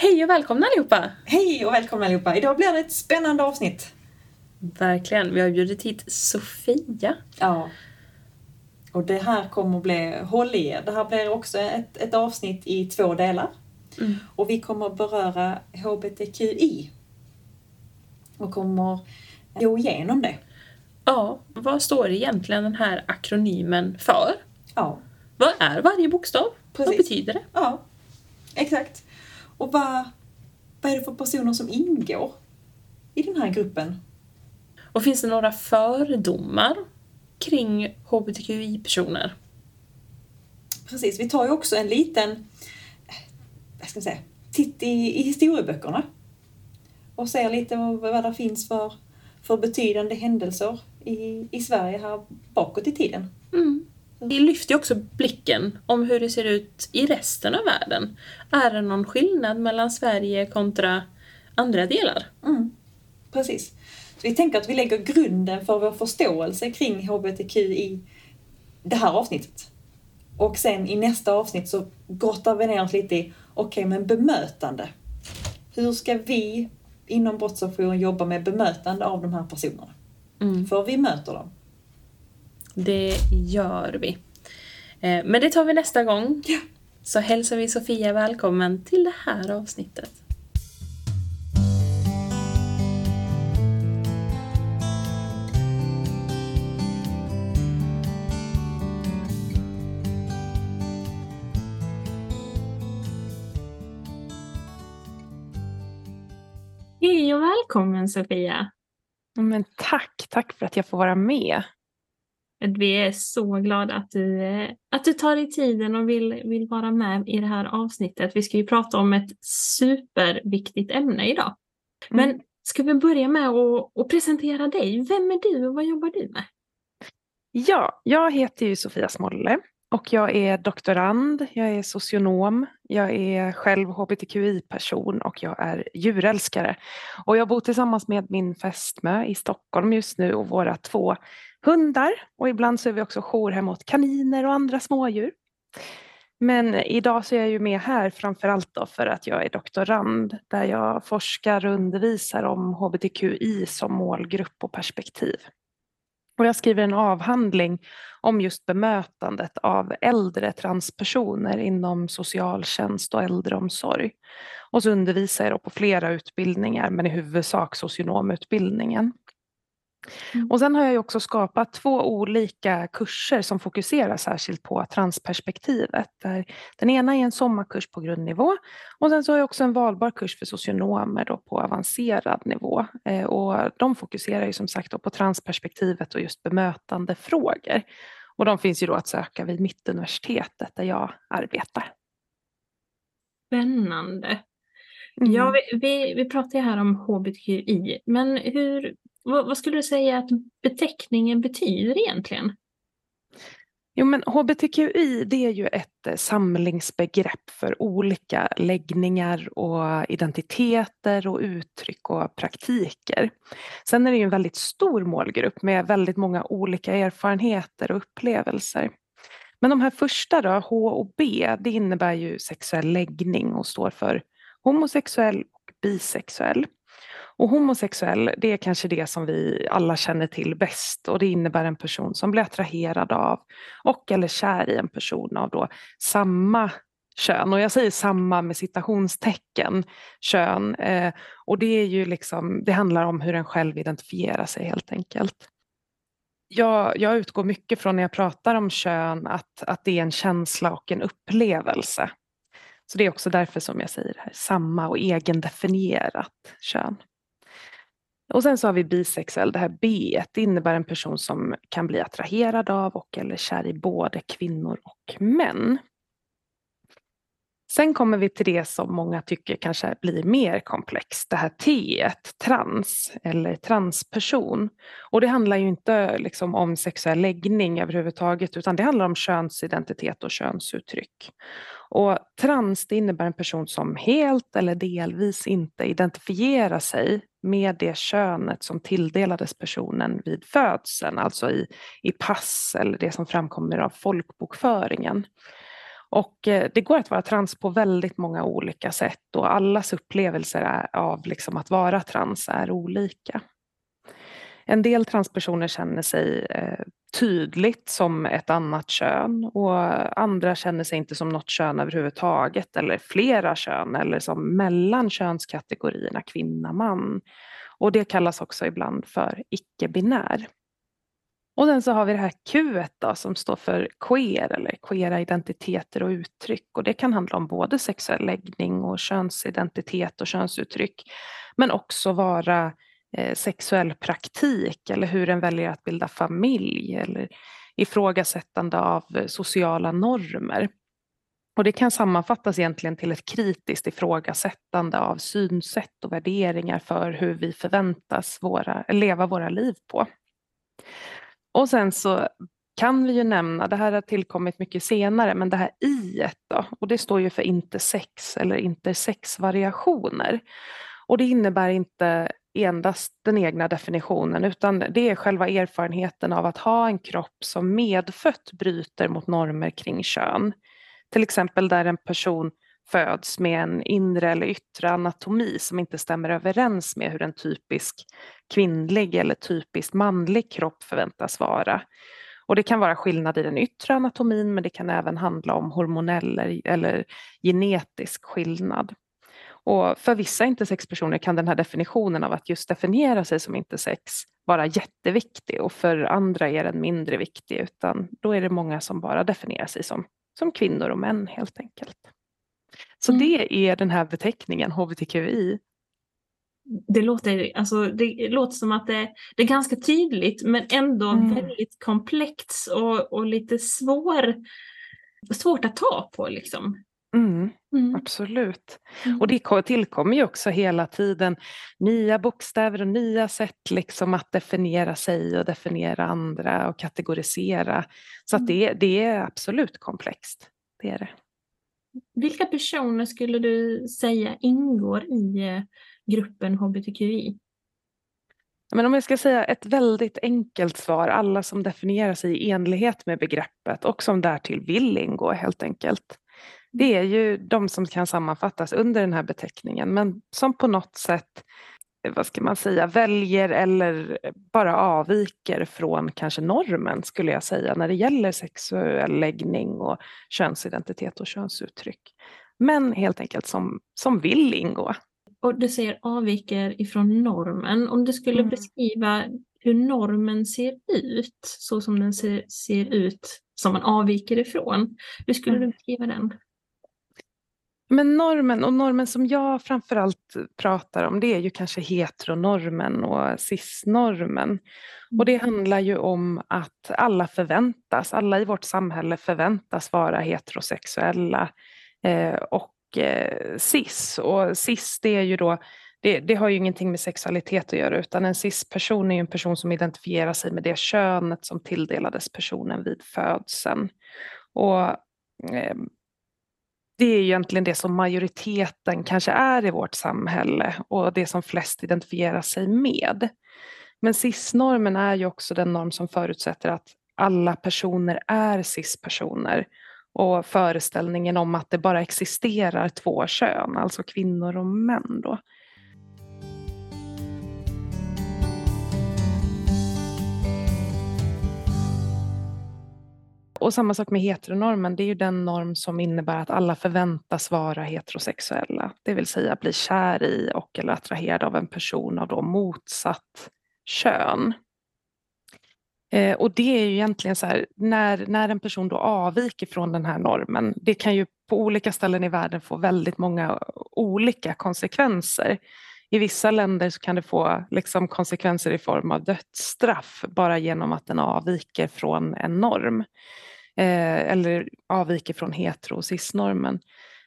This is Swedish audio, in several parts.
Hej och välkomna allihopa! Hej och välkomna allihopa! Idag blir det ett spännande avsnitt. Verkligen, vi har bjudit hit Sofia. Ja. Och det här kommer att bli, håll i er, det här blir också ett, ett avsnitt i två delar. Mm. Och vi kommer att beröra HBTQI. Och kommer gå igenom det. Ja, vad står egentligen den här akronymen för? Ja, Vad är varje bokstav? Vad Precis. betyder det? ja exakt. Och vad, vad är det för personer som ingår i den här gruppen? Och finns det några fördomar kring HBTQI-personer? Precis, vi tar ju också en liten, eh, vad ska man säga, titt i, i historieböckerna. Och ser lite vad, vad det finns för, för betydande händelser i, i Sverige här bakåt i tiden. Mm. Vi lyfter ju också blicken om hur det ser ut i resten av världen. Är det någon skillnad mellan Sverige kontra andra delar? Mm, precis. Så vi tänker att vi lägger grunden för vår förståelse kring HBTQ i det här avsnittet. Och sen i nästa avsnitt så grottar vi ner oss lite i, okej men bemötande. Hur ska vi inom brottsofferjouren jobba med bemötande av de här personerna? Mm. För vi möter dem. Det gör vi. Eh, Men det tar vi nästa gång. Ja. Så hälsar vi Sofia välkommen till det här avsnittet. Hej och välkommen Sofia! Men tack, tack för att jag får vara med. Vi är så glada att du, eh, att du tar dig tiden och vill, vill vara med i det här avsnittet. Vi ska ju prata om ett superviktigt ämne idag. Mm. Men ska vi börja med att, att presentera dig? Vem är du och vad jobbar du med? Ja, jag heter ju Sofia Smolle och jag är doktorand, jag är socionom, jag är själv hbtqi-person och jag är djurälskare. Och jag bor tillsammans med min fästmö i Stockholm just nu och våra två hundar och ibland så är vi också jourhem åt kaniner och andra smådjur. Men idag så är jag ju med här framförallt då för att jag är doktorand där jag forskar och undervisar om hbtqi som målgrupp och perspektiv. Och jag skriver en avhandling om just bemötandet av äldre transpersoner inom socialtjänst och äldreomsorg. Och så undervisar jag då på flera utbildningar men i huvudsak socionomutbildningen. Mm. Och sen har jag också skapat två olika kurser som fokuserar särskilt på transperspektivet. Där den ena är en sommarkurs på grundnivå och sen så har jag också en valbar kurs för socionomer då på avancerad nivå. Eh, och de fokuserar ju som sagt på transperspektivet och just bemötandefrågor. Och de finns ju då att söka vid Mittuniversitetet där jag arbetar. Spännande. Mm. Ja, vi, vi, vi pratar ju här om HBTQI, men hur, vad, vad skulle du säga att beteckningen betyder egentligen? Jo men hbtqi det är ju ett eh, samlingsbegrepp för olika läggningar och identiteter och uttryck och praktiker. Sen är det ju en väldigt stor målgrupp med väldigt många olika erfarenheter och upplevelser. Men de här första då, H och B, det innebär ju sexuell läggning och står för homosexuell och bisexuell. Och homosexuell, det är kanske det som vi alla känner till bäst och det innebär en person som blir attraherad av och eller kär i en person av då samma kön. Och jag säger samma med citationstecken, kön. Eh, och det är ju liksom, det handlar om hur en själv identifierar sig helt enkelt. Jag, jag utgår mycket från när jag pratar om kön att, att det är en känsla och en upplevelse. Så det är också därför som jag säger det här, samma och egendefinierat kön. Och sen så har vi bisexuell, det här B det innebär en person som kan bli attraherad av och eller kär i både kvinnor och män. Sen kommer vi till det som många tycker kanske blir mer komplext, det här T, trans eller transperson. Och det handlar ju inte liksom om sexuell läggning överhuvudtaget utan det handlar om könsidentitet och könsuttryck. Och trans det innebär en person som helt eller delvis inte identifierar sig med det könet som tilldelades personen vid födseln, alltså i, i pass eller det som framkommer av folkbokföringen. Och eh, det går att vara trans på väldigt många olika sätt och allas upplevelser av liksom att vara trans är olika. En del transpersoner känner sig eh, tydligt som ett annat kön och andra känner sig inte som något kön överhuvudtaget eller flera kön eller som mellan könskategorierna kvinna, man. Och det kallas också ibland för icke-binär. Och sen så har vi det här Q då, som står för queer eller queera identiteter och uttryck. Och det kan handla om både sexuell läggning och könsidentitet och könsuttryck. Men också vara Eh, sexuell praktik eller hur en väljer att bilda familj eller ifrågasättande av eh, sociala normer. Och det kan sammanfattas egentligen till ett kritiskt ifrågasättande av synsätt och värderingar för hur vi förväntas våra, leva våra liv på. Och sen så kan vi ju nämna, det här har tillkommit mycket senare, men det här i då, och det står ju för intersex eller intersexvariationer. Och det innebär inte endast den egna definitionen utan det är själva erfarenheten av att ha en kropp som medfött bryter mot normer kring kön. Till exempel där en person föds med en inre eller yttre anatomi som inte stämmer överens med hur en typisk kvinnlig eller typiskt manlig kropp förväntas vara. Och det kan vara skillnad i den yttre anatomin men det kan även handla om hormonell eller genetisk skillnad. Och för vissa intersexpersoner kan den här definitionen av att just definiera sig som intersex vara jätteviktig och för andra är den mindre viktig utan då är det många som bara definierar sig som, som kvinnor och män helt enkelt. Så mm. det är den här beteckningen hbtqi. Det låter, alltså, det låter som att det, det är ganska tydligt men ändå mm. väldigt komplext och, och lite svår, svårt att ta på. Liksom. Mm, mm. Absolut. Mm. Och det tillkommer ju också hela tiden nya bokstäver och nya sätt liksom att definiera sig och definiera andra och kategorisera. Så att mm. det, det är absolut komplext. Det är det. Vilka personer skulle du säga ingår i eh, gruppen hbtqi? Men om jag ska säga ett väldigt enkelt svar, alla som definierar sig i enlighet med begreppet och som därtill vill ingå helt enkelt. Det är ju de som kan sammanfattas under den här beteckningen men som på något sätt vad ska man säga, väljer eller bara avviker från kanske normen skulle jag säga när det gäller sexuell läggning och könsidentitet och könsuttryck. Men helt enkelt som, som vill ingå. Och du säger avviker ifrån normen. Om du skulle mm. beskriva hur normen ser ut, så som den ser, ser ut, som man avviker ifrån. Hur skulle mm. du beskriva den? Men normen, och normen som jag framförallt pratar om det är ju kanske heteronormen och cisnormen. Och det mm. handlar ju om att alla förväntas, alla i vårt samhälle förväntas vara heterosexuella eh, och eh, cis. Och cis det är ju då det, det, har ju ingenting med sexualitet att göra utan en cis-person är en person som identifierar sig med det könet som tilldelades personen vid födseln. Och eh, det är egentligen det som majoriteten kanske är i vårt samhälle och det som flest identifierar sig med. Men cis-normen är ju också den norm som förutsätter att alla personer är cis-personer och föreställningen om att det bara existerar två kön, alltså kvinnor och män. Då. Och samma sak med heteronormen, det är ju den norm som innebär att alla förväntas vara heterosexuella, det vill säga bli kär i och eller attraherad av en person av då motsatt kön. Eh, och det är ju egentligen så här, när, när en person då avviker från den här normen, det kan ju på olika ställen i världen få väldigt många olika konsekvenser. I vissa länder så kan det få liksom konsekvenser i form av dödsstraff bara genom att den avviker från en norm eh, eller avviker från hetero och cisnormen.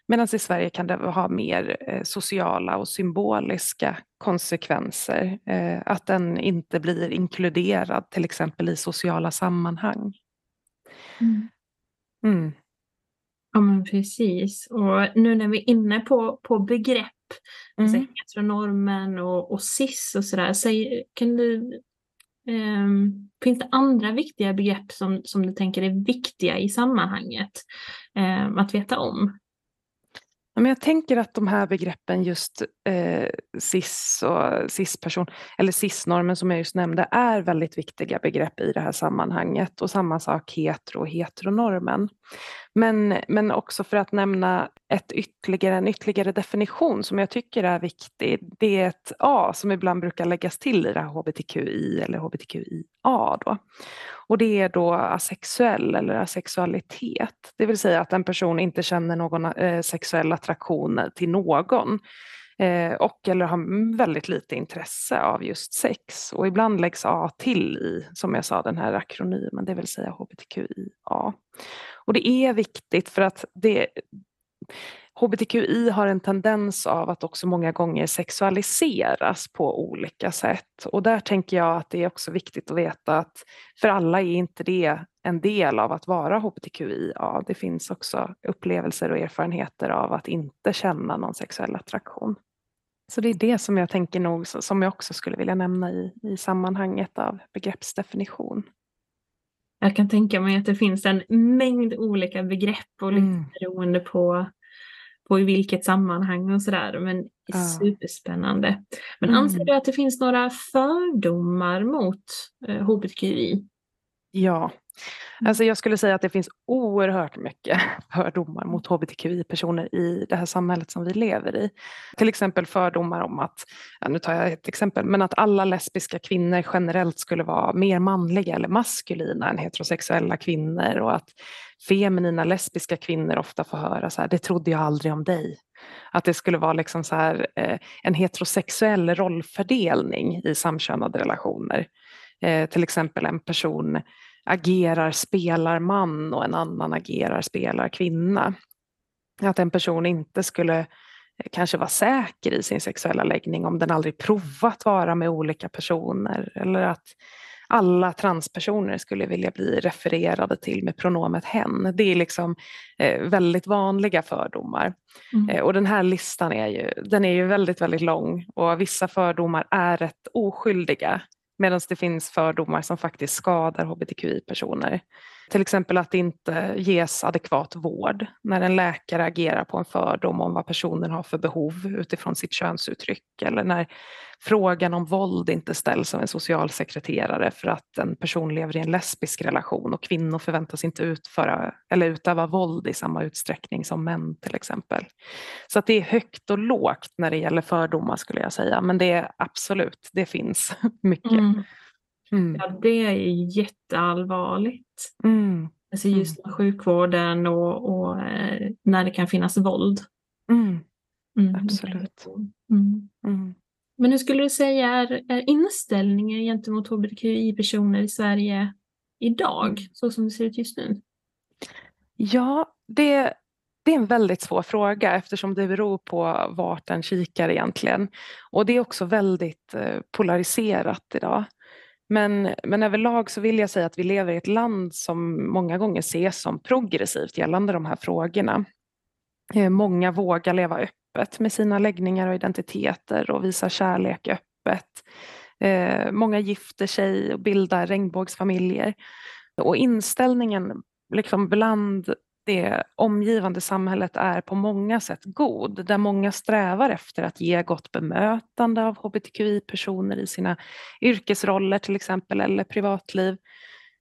Medan i Sverige kan det ha mer eh, sociala och symboliska konsekvenser. Eh, att den inte blir inkluderad till exempel i sociala sammanhang. Mm. Mm. Ja men precis. Och nu när vi är inne på, på begrepp, alltså mm. alltså heteronormen och, och cis och sådär, kan du Um, finns det andra viktiga begrepp som, som du tänker är viktiga i sammanhanget um, att veta om? Men jag tänker att de här begreppen just eh, cis och cis-person, eller cis-normen som jag just nämnde, är väldigt viktiga begrepp i det här sammanhanget. Och samma sak hetero och heteronormen. Men, men också för att nämna ett ytterligare, en ytterligare definition som jag tycker är viktig, det är ett A som ibland brukar läggas till i det här hbtqi eller hbtqi A. Då. Och det är då asexuell eller asexualitet, det vill säga att en person inte känner någon eh, sexuell attraktion till någon eh, och eller har väldigt lite intresse av just sex. Och ibland läggs A till i, som jag sa, den här akronymen, det vill säga hbtqia. Och det är viktigt för att det, hbtqi har en tendens av att också många gånger sexualiseras på olika sätt. Och där tänker jag att det är också viktigt att veta att för alla är inte det en del av att vara hbtqi. Ja, det finns också upplevelser och erfarenheter av att inte känna någon sexuell attraktion. Så det är det som jag tänker nog som jag också skulle vilja nämna i, i sammanhanget av begreppsdefinition. Jag kan tänka mig att det finns en mängd olika begrepp och lite mm. beroende på, på i vilket sammanhang och sådär. Men ja. superspännande. Men mm. anser du att det finns några fördomar mot eh, hbtqi? Ja. Mm. Alltså jag skulle säga att det finns oerhört mycket fördomar mot hbtqi-personer i det här samhället som vi lever i. Till exempel fördomar om att, ja, nu tar jag ett exempel, men att alla lesbiska kvinnor generellt skulle vara mer manliga eller maskulina än heterosexuella kvinnor och att feminina lesbiska kvinnor ofta får höra så här, det trodde jag aldrig om dig. Att det skulle vara liksom så här, eh, en heterosexuell rollfördelning i samkönade relationer. Eh, till exempel en person agerar spelarman och en annan agerar spelarkvinna. Att en person inte skulle eh, kanske vara säker i sin sexuella läggning om den aldrig provat vara med olika personer eller att alla transpersoner skulle vilja bli refererade till med pronomet hen. Det är liksom eh, väldigt vanliga fördomar. Mm. Eh, och den här listan är ju, den är ju väldigt, väldigt lång och vissa fördomar är rätt oskyldiga Medan det finns fördomar som faktiskt skadar hbtqi-personer. Till exempel att det inte ges adekvat vård när en läkare agerar på en fördom om vad personen har för behov utifrån sitt könsuttryck eller när frågan om våld inte ställs av en socialsekreterare för att en person lever i en lesbisk relation och kvinnor förväntas inte utföra eller utöva våld i samma utsträckning som män till exempel. Så att det är högt och lågt när det gäller fördomar skulle jag säga, men det är absolut, det finns mycket. Mm. Mm. Ja, det är jätteallvarligt. Mm. Alltså just mm. sjukvården och, och eh, när det kan finnas våld. Mm. Mm. Absolut. Mm. Men hur skulle du säga är, är inställningen gentemot hbtqi-personer i Sverige idag, så som det ser ut just nu? Ja, det, det är en väldigt svår fråga eftersom det beror på vart den kikar egentligen. Och det är också väldigt eh, polariserat idag. Men, men överlag så vill jag säga att vi lever i ett land som många gånger ses som progressivt gällande de här frågorna. Eh, många vågar leva öppet med sina läggningar och identiteter och visa kärlek öppet. Eh, många gifter sig och bildar regnbågsfamiljer. Och inställningen liksom bland det omgivande samhället är på många sätt god, där många strävar efter att ge gott bemötande av hbtqi-personer i sina yrkesroller till exempel eller privatliv.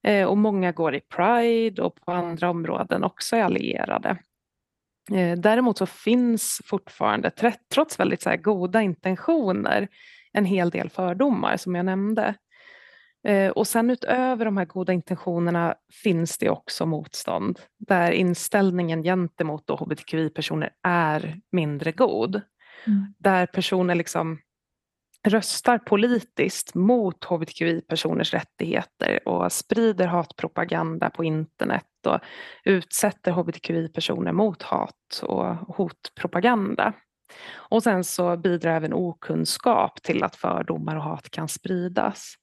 Eh, och många går i Pride och på andra områden också är allierade. Eh, däremot så finns fortfarande, trots väldigt så goda intentioner, en hel del fördomar som jag nämnde. Eh, och sen utöver de här goda intentionerna finns det också motstånd där inställningen gentemot hbtqi-personer är mindre god. Mm. Där personer liksom röstar politiskt mot hbtqi-personers rättigheter och sprider hatpropaganda på internet och utsätter hbtqi-personer mot hat och hotpropaganda. Och sen så bidrar även okunskap till att fördomar och hat kan spridas.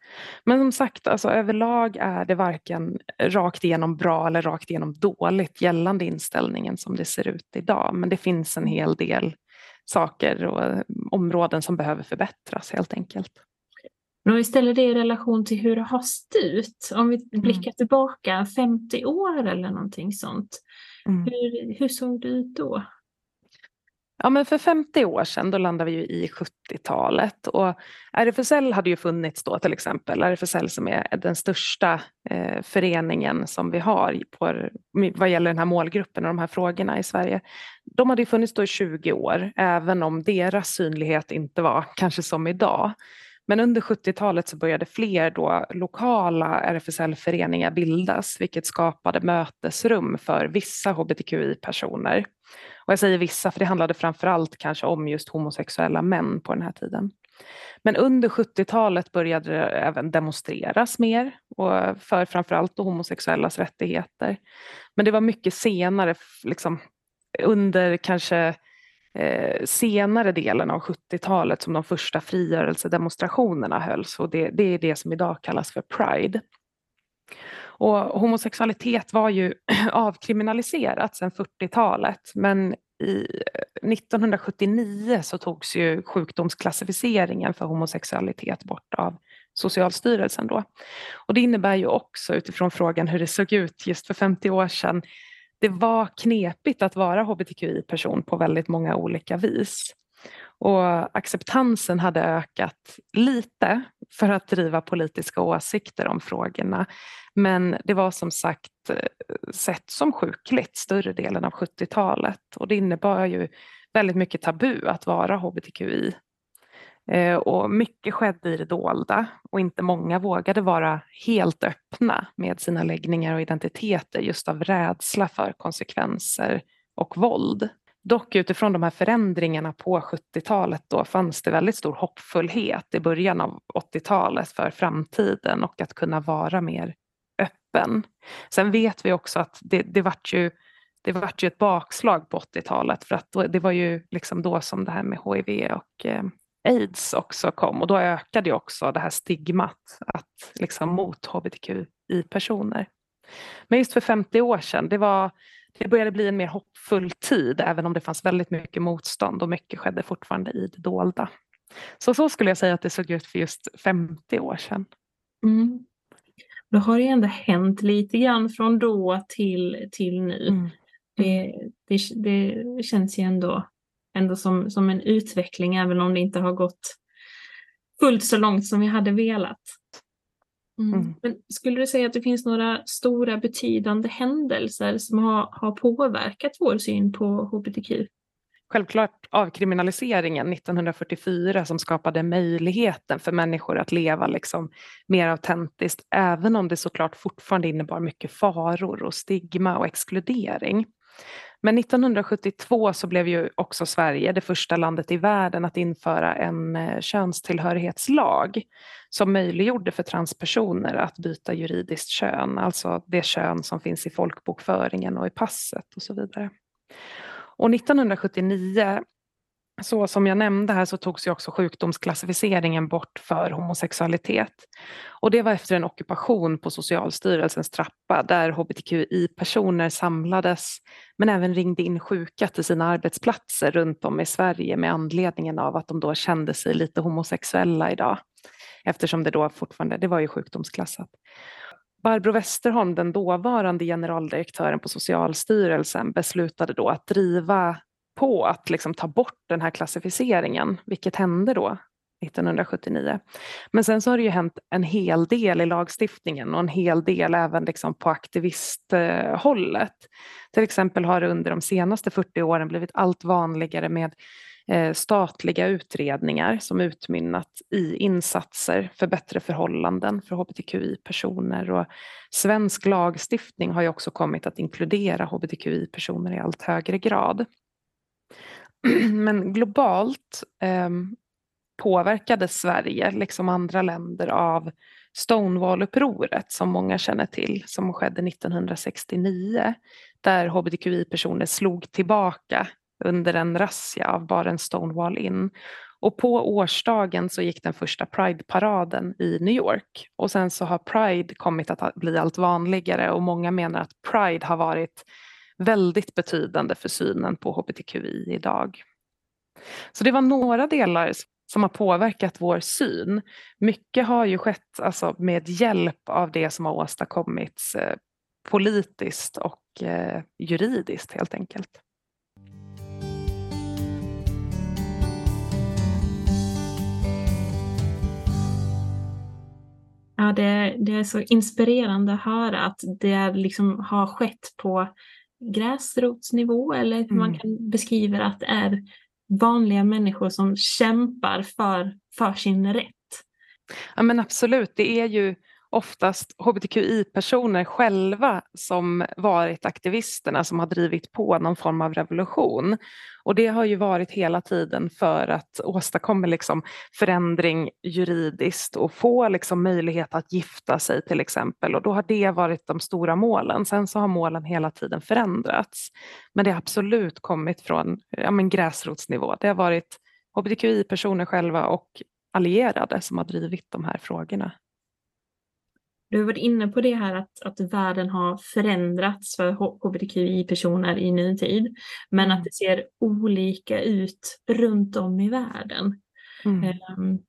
Men som sagt, alltså, överlag är det varken rakt igenom bra eller rakt igenom dåligt gällande inställningen som det ser ut idag. Men det finns en hel del saker och områden som behöver förbättras helt enkelt. Men om vi ställer det i relation till hur det har styrt, om vi mm. blickar tillbaka 50 år eller någonting sånt. Mm. Hur, hur såg det ut då? Ja, men för 50 år sedan då landade vi i 70-talet och RFSL hade ju funnits då till exempel. RFSL som är den största eh, föreningen som vi har på, vad gäller den här målgruppen och de här frågorna i Sverige. De hade ju funnits då i 20 år, även om deras synlighet inte var kanske som idag. Men under 70-talet så började fler då lokala RFSL-föreningar bildas, vilket skapade mötesrum för vissa hbtqi-personer. Och jag säger vissa, för det handlade framförallt kanske om just homosexuella män på den här tiden. Men under 70-talet började det även demonstreras mer och för framförallt allt homosexuellas rättigheter. Men det var mycket senare, liksom, under kanske eh, senare delen av 70-talet som de första frigörelsedemonstrationerna hölls och det, det är det som idag kallas för Pride. Och homosexualitet var ju avkriminaliserat sedan 40-talet men i eh, 1979 så togs ju sjukdomsklassificeringen för homosexualitet bort av Socialstyrelsen då. Och det innebär ju också utifrån frågan hur det såg ut just för 50 år sedan det var knepigt att vara hbtqi-person på väldigt många olika vis. Och acceptansen hade ökat lite för att driva politiska åsikter om frågorna. Men det var som sagt eh, sett som sjukligt större delen av 70-talet och det innebar ju väldigt mycket tabu att vara hbtqi eh, och mycket skedde i det dolda och inte många vågade vara helt öppna med sina läggningar och identiteter just av rädsla för konsekvenser och våld. Dock utifrån de här förändringarna på 70-talet då fanns det väldigt stor hoppfullhet i början av 80-talet för framtiden och att kunna vara mer öppen. Sen vet vi också att det, det vart ju det vart ju ett bakslag på 80-talet för att då, det var ju liksom då som det här med HIV och eh, aids också kom och då ökade ju också det här stigmat att, liksom, mot hbtqi-personer. Men just för 50 år sedan, det, var, det började bli en mer hoppfull tid även om det fanns väldigt mycket motstånd och mycket skedde fortfarande i det dolda. Så så skulle jag säga att det såg ut för just 50 år sedan. Mm. Då har det ändå hänt lite grann från då till, till nu. Mm. Det, det, det känns ju ändå ändå som, som en utveckling även om det inte har gått fullt så långt som vi hade velat. Mm. Mm. Men skulle du säga att det finns några stora betydande händelser som har, har påverkat vår syn på hbtq? Självklart avkriminaliseringen 1944 som skapade möjligheten för människor att leva liksom mer autentiskt även om det såklart fortfarande innebar mycket faror och stigma och exkludering. Men 1972 så blev ju också Sverige det första landet i världen att införa en eh, könstillhörighetslag som möjliggjorde för transpersoner att byta juridiskt kön, alltså det kön som finns i folkbokföringen och i passet och så vidare. Och 1979 så som jag nämnde här så togs ju också sjukdomsklassificeringen bort för homosexualitet. Och det var efter en ockupation på Socialstyrelsens trappa där hbtqi-personer samlades men även ringde in sjuka till sina arbetsplatser runt om i Sverige med anledningen av att de då kände sig lite homosexuella idag. Eftersom det då fortfarande, det var ju sjukdomsklassat. Barbro Westerholm, den dåvarande generaldirektören på Socialstyrelsen, beslutade då att driva på att liksom ta bort den här klassificeringen, vilket hände då 1979. Men sen så har det ju hänt en hel del i lagstiftningen och en hel del även liksom på aktivisthållet. Till exempel har det under de senaste 40 åren blivit allt vanligare med eh, statliga utredningar som utmynnat i insatser för bättre förhållanden för hbtqi-personer och svensk lagstiftning har ju också kommit att inkludera hbtqi-personer i allt högre grad. Men globalt eh, påverkades Sverige, liksom andra länder, av Stonewall-upproret som många känner till, som skedde 1969, där hbtqi-personer slog tillbaka under en razzia av baren Stonewall Inn. Och på årsdagen så gick den första Pride-paraden i New York och sen så har Pride kommit att bli allt vanligare och många menar att Pride har varit väldigt betydande för synen på hbtqi idag. Så det var några delar som har påverkat vår syn. Mycket har ju skett alltså, med hjälp av det som har åstadkommits eh, politiskt och eh, juridiskt helt enkelt. Ja, det, det är så inspirerande att höra att det liksom har skett på gräsrotsnivå eller hur mm. man kan beskriva att det är vanliga människor som kämpar för, för sin rätt. Ja men absolut, det är ju oftast hbtqi-personer själva som varit aktivisterna som har drivit på någon form av revolution. Och det har ju varit hela tiden för att åstadkomma liksom förändring juridiskt och få liksom möjlighet att gifta sig till exempel. Och då har det varit de stora målen. Sen så har målen hela tiden förändrats. Men det har absolut kommit från ja, men gräsrotsnivå. Det har varit hbtqi-personer själva och allierade som har drivit de här frågorna. Du har varit inne på det här att, att världen har förändrats för hbtqi-personer i nutid, men att mm. det ser olika ut runt om i världen. Mm. Um,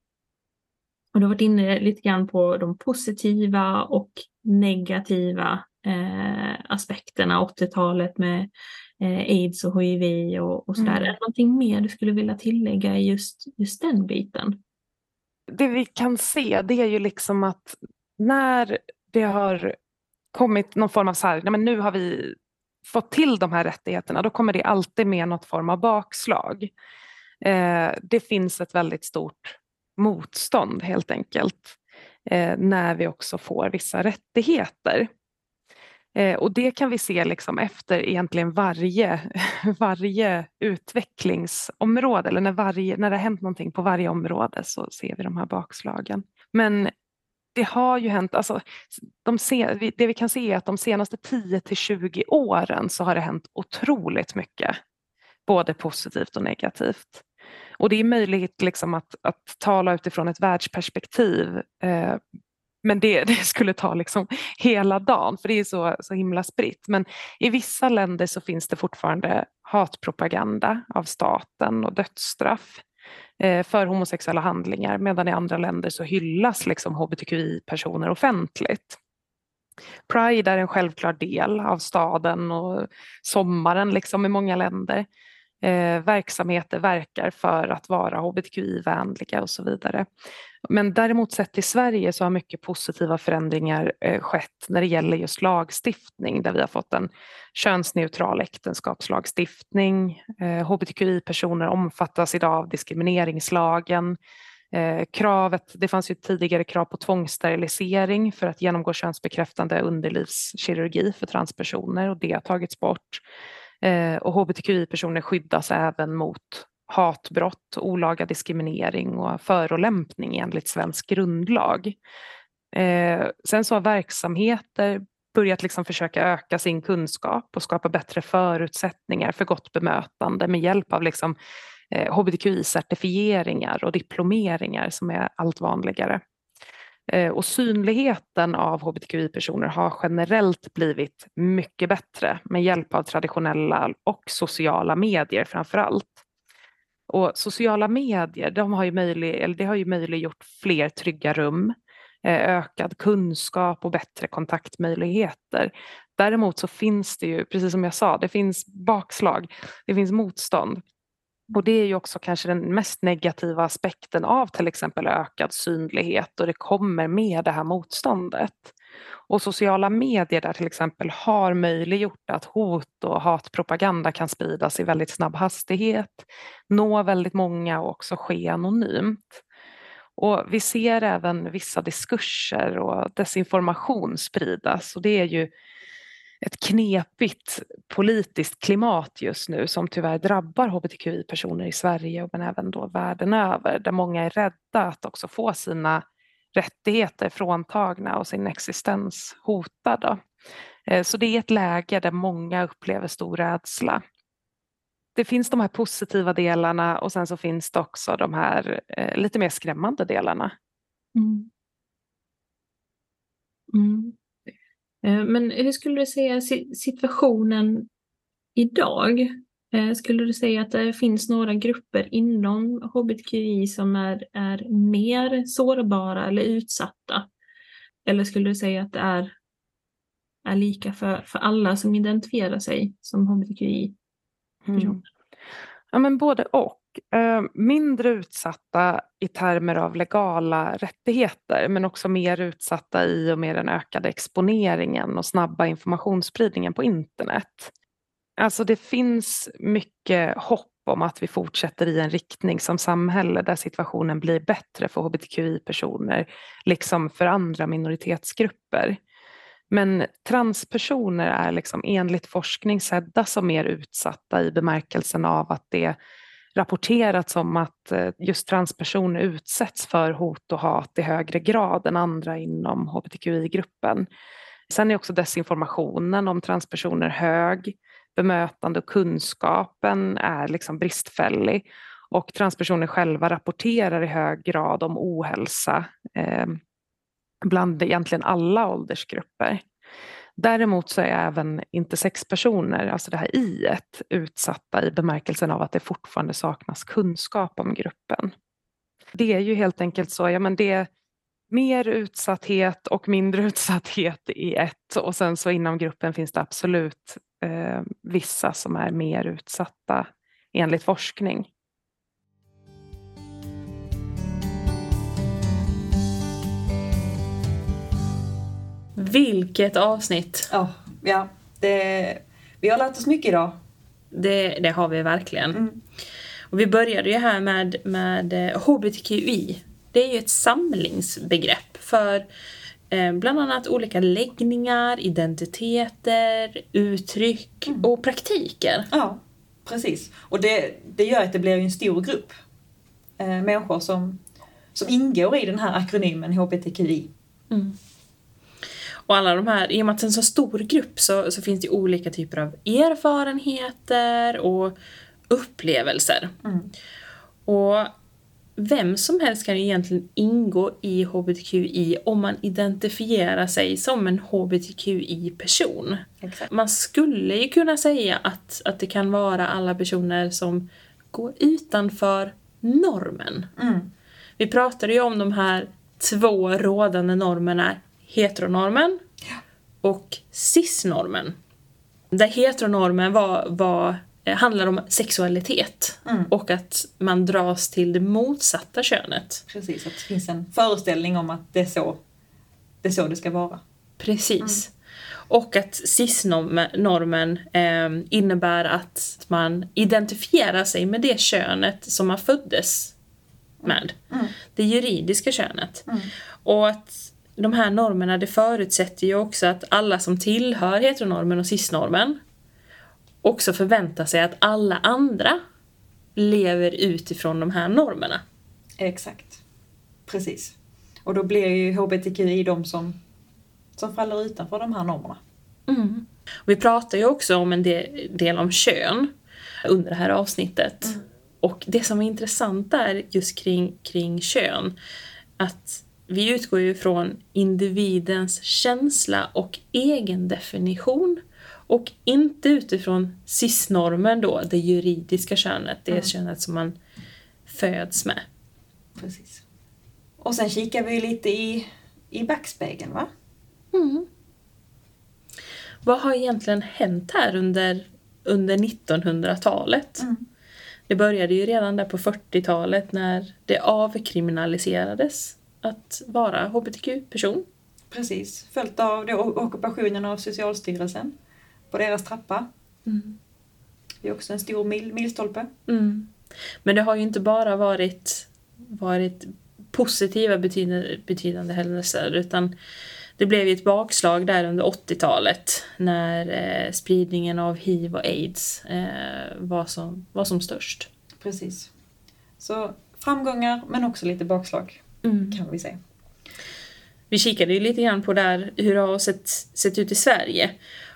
och du har varit inne lite grann på de positiva och negativa eh, aspekterna, 80-talet med eh, aids och hiv och, och sådär. Mm. Är det någonting mer du skulle vilja tillägga i just, just den biten? Det vi kan se det är ju liksom att när det har kommit någon form av så här, nej men nu har vi fått till de här rättigheterna, då kommer det alltid med något form av bakslag. Eh, det finns ett väldigt stort motstånd helt enkelt eh, när vi också får vissa rättigheter. Eh, och det kan vi se liksom efter egentligen varje, varje utvecklingsområde eller när, varje, när det har hänt någonting på varje område så ser vi de här bakslagen. Men det har ju hänt, alltså, de se, det vi kan se är att de senaste 10 till 20 åren så har det hänt otroligt mycket, både positivt och negativt. Och det är möjligt liksom att, att tala utifrån ett världsperspektiv eh, men det, det, skulle ta liksom hela dagen för det är så, så himla spritt. Men i vissa länder så finns det fortfarande hatpropaganda av staten och dödsstraff. Eh, för homosexuella handlingar medan i andra länder så hyllas liksom hbtqi-personer offentligt. Pride är en självklar del av staden och sommaren liksom i många länder eh, verksamheter verkar för att vara hbtqi-vänliga och så vidare. Men däremot sett i Sverige så har mycket positiva förändringar eh, skett när det gäller just lagstiftning där vi har fått en könsneutral äktenskapslagstiftning. Eh, hbtqi-personer omfattas idag av diskrimineringslagen. Eh, kravet, det fanns ju tidigare krav på tvångssterilisering för att genomgå könsbekräftande underlivskirurgi för transpersoner och det har tagits bort. Och hbtqi-personer skyddas även mot hatbrott, olaga diskriminering och förolämpning enligt svensk grundlag. Eh, sen så har verksamheter börjat liksom försöka öka sin kunskap och skapa bättre förutsättningar för gott bemötande med hjälp av liksom, eh, hbtqi-certifieringar och diplomeringar som är allt vanligare. Eh, och synligheten av hbtqi-personer har generellt blivit mycket bättre med hjälp av traditionella och sociala medier framför allt. Och sociala medier de har ju möjlig, eller det har ju möjliggjort fler trygga rum, eh, ökad kunskap och bättre kontaktmöjligheter. Däremot så finns det ju, precis som jag sa, det finns bakslag, det finns motstånd. Och det är ju också kanske den mest negativa aspekten av till exempel ökad synlighet och det kommer med det här motståndet. Och sociala medier där till exempel har möjliggjort att hot och hatpropaganda kan spridas i väldigt snabb hastighet, nå väldigt många och också ske anonymt. Och vi ser även vissa diskurser och desinformation spridas och det är ju ett knepigt politiskt klimat just nu som tyvärr drabbar hbtqi-personer i Sverige men även då världen över där många är rädda att också få sina rättigheter fråntagna och sin existens hotad. Eh, så det är ett läge där många upplever stor rädsla. Det finns de här positiva delarna och sen så finns det också de här eh, lite mer skrämmande delarna. Mm. Mm. Eh, men hur skulle du säga situationen idag? Eh, skulle du säga att det finns några grupper inom hbtqi som är, är mer sårbara eller utsatta? Eller skulle du säga att det är, är lika för, för alla som identifierar sig som hbtqi-personer? Mm. Ja, men både och. Eh, mindre utsatta i termer av legala rättigheter men också mer utsatta i och med den ökade exponeringen och snabba informationsspridningen på internet. Alltså det finns mycket hopp om att vi fortsätter i en riktning som samhälle där situationen blir bättre för hbtqi-personer liksom för andra minoritetsgrupper. Men transpersoner är liksom enligt forskning sedda som mer utsatta i bemärkelsen av att det rapporterats om att eh, just transpersoner utsätts för hot och hat i högre grad än andra inom hbtqi-gruppen. Sen är också desinformationen om transpersoner hög, bemötande och kunskapen är liksom bristfällig och transpersoner själva rapporterar i hög grad om ohälsa eh, bland egentligen alla åldersgrupper. Däremot så är även intersexpersoner, alltså det här i utsatta i bemärkelsen av att det fortfarande saknas kunskap om gruppen. Det är ju helt enkelt så, ja men det är mer utsatthet och mindre utsatthet i ett och sen så inom gruppen finns det absolut eh, vissa som är mer utsatta enligt forskning. Vilket avsnitt! Oh, ja, det, vi har lärt oss mycket idag. Det, det har vi verkligen. Mm. Och vi började ju här med, med HBTQI. Det är ju ett samlingsbegrepp för eh, bland annat olika läggningar, identiteter, uttryck mm. och praktiker. Ja, precis. Och det, det gör att det blir en stor grupp eh, människor som, som ingår i den här akronymen HBTQI. Mm. Och alla de här, i och med att det är en så stor grupp så, så finns det olika typer av erfarenheter och upplevelser. Mm. Och vem som helst kan ju egentligen ingå i HBTQI om man identifierar sig som en HBTQI-person. Man skulle ju kunna säga att, att det kan vara alla personer som går utanför normen. Mm. Vi pratade ju om de här två rådande normerna heteronormen och cisnormen. Där heteronormen var, var, handlar om sexualitet mm. och att man dras till det motsatta könet. Precis, att det finns en föreställning om att det är så det, är så det ska vara. Precis. Mm. Och att cisnormen eh, innebär att man identifierar sig med det könet som man föddes med. Mm. Det juridiska könet. Mm. Och att de här normerna det förutsätter ju också att alla som tillhör heteronormen och cisnormen också förväntar sig att alla andra lever utifrån de här normerna. Exakt. Precis. Och då blir ju hbtqi de som, som faller utanför de här normerna. Mm. vi pratar ju också om en del, del om kön under det här avsnittet. Mm. Och det som är intressant är just kring, kring kön, att vi utgår ju från individens känsla och egendefinition och inte utifrån cis-normen då, det juridiska könet, det mm. könet som man föds med. Precis. Och sen kikar vi lite i, i backspegeln va? Mm. Vad har egentligen hänt här under, under 1900-talet? Mm. Det började ju redan där på 40-talet när det avkriminaliserades att vara hbtq-person. Precis, följt av då ockupationen av Socialstyrelsen på deras trappa. Mm. Det är också en stor mil, milstolpe. Mm. Men det har ju inte bara varit, varit positiva betydande, betydande händelser utan det blev ju ett bakslag där under 80-talet när eh, spridningen av hiv och aids eh, var, som, var som störst. Precis. Så framgångar men också lite bakslag mm. kan vi säga. Vi kikade ju lite grann på där hur det har sett, sett ut i Sverige.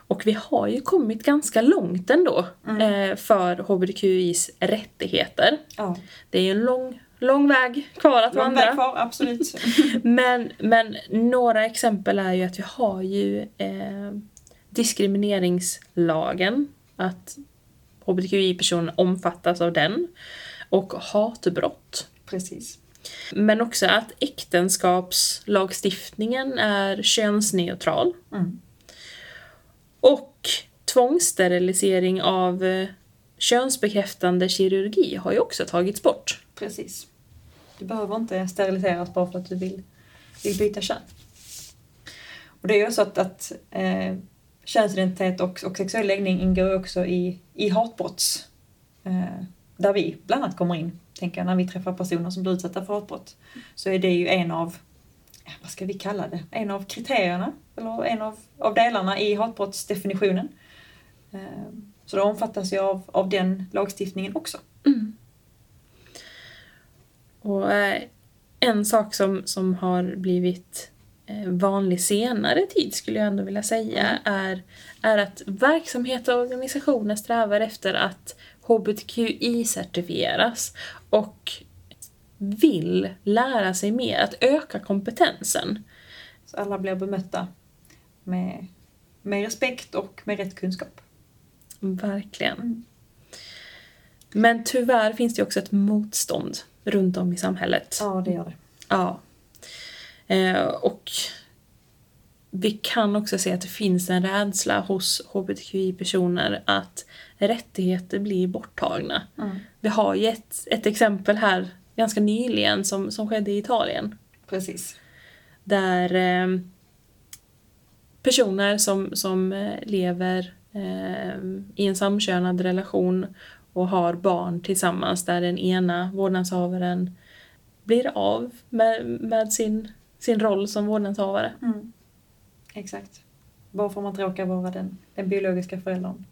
Och vi har ju kommit ganska långt ändå mm. eh, för hbtqis rättigheter. Ja. Det är ju en lång, lång väg kvar att lång vandra. Väg kvar, absolut. men, men några exempel är ju att vi har ju eh, diskrimineringslagen. Att hbtqi-personer omfattas av den. Och hatbrott. Precis. Men också att äktenskapslagstiftningen är könsneutral. Mm. Och tvångssterilisering av eh, könsbekräftande kirurgi har ju också tagits bort. Precis. Du behöver inte steriliseras bara för att du vill, vill byta kön. Och det är ju så att, att eh, könsidentitet och, och sexuell läggning ingår också i, i hatbrotts... Eh, där vi bland annat kommer in, tänker jag, när vi träffar personer som blir utsatta för hatbrott. Så är det ju en av, vad ska vi kalla det, en av kriterierna, eller en av, av delarna i hatbrottsdefinitionen. Eh, så det omfattas ju av, av den lagstiftningen också. Och eh, en sak som, som har blivit eh, vanlig senare tid skulle jag ändå vilja säga är, är att verksamheter och organisationer strävar efter att hbtqi-certifieras och vill lära sig mer, att öka kompetensen. Så alla blir bemötta med, med respekt och med rätt kunskap. Verkligen. Mm. Men tyvärr finns det också ett motstånd runt om i samhället. Ja, det gör det. Ja. Eh, och vi kan också se att det finns en rädsla hos hbtqi-personer att rättigheter blir borttagna. Mm. Vi har ju ett, ett exempel här ganska nyligen som, som skedde i Italien. Precis. Där eh, personer som, som eh, lever eh, i en samkönad relation och har barn tillsammans där den ena vårdnadshavaren blir av med, med sin, sin roll som vårdnadshavare. Mm. Exakt. Bara för man råkar vara den, den biologiska föräldern.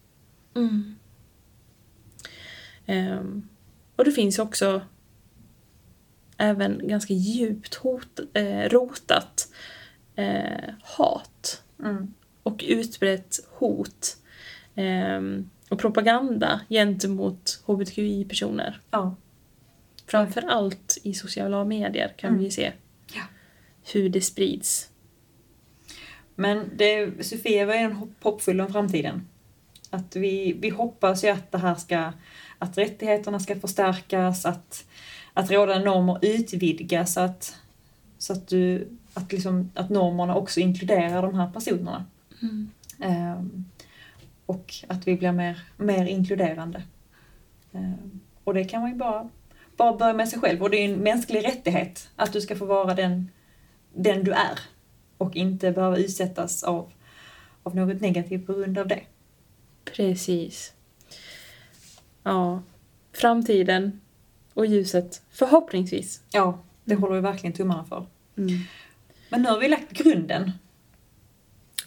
Ehm, och det finns också även ganska djupt hot, eh, rotat eh, hat Mm. och utbrett hot ehm, och propaganda gentemot hbtqi-personer. Ja. Framför allt i sociala medier kan Mm. vi se Ja. hur det sprids. Men det, Sofia var en hopp- hoppfull om framtiden. Att vi, vi hoppas ju att det här ska, att rättigheterna ska förstärkas, att, att rådande normer utvidgas, att, så att, du, att, liksom, att normerna också inkluderar de här personerna. Ehm, och att vi blir mer, mer inkluderande. Ehm, och det kan man ju bara, bara börja med sig själv. Och det är en mänsklig rättighet att du ska få vara den, den du är. Och inte behöva utsättas av, av något negativt på grund av det. Precis. Ja. Framtiden och ljuset, förhoppningsvis. Ja, det Mm. håller vi verkligen tummarna för. Men nu har vi lagt grunden.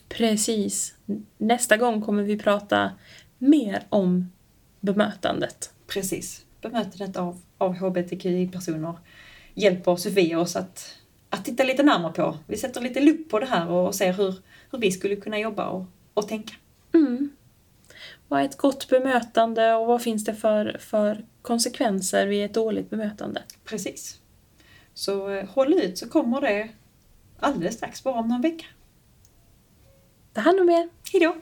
Precis. Nästa gång kommer vi prata mer om bemötandet. Precis. Bemötandet av, av hbtqi-personer hjälper Sofia oss att, att titta lite närmare på. Vi sätter lite lupp på det här och ser hur, hur vi skulle kunna jobba och, och tänka. Mm. Vad är ett gott bemötande och vad finns det för, för konsekvenser vid ett dåligt bemötande? Precis. Så eh, håll ut så kommer det alldeles strax, bara om någon vecka. Ta hand om er! Hejdå!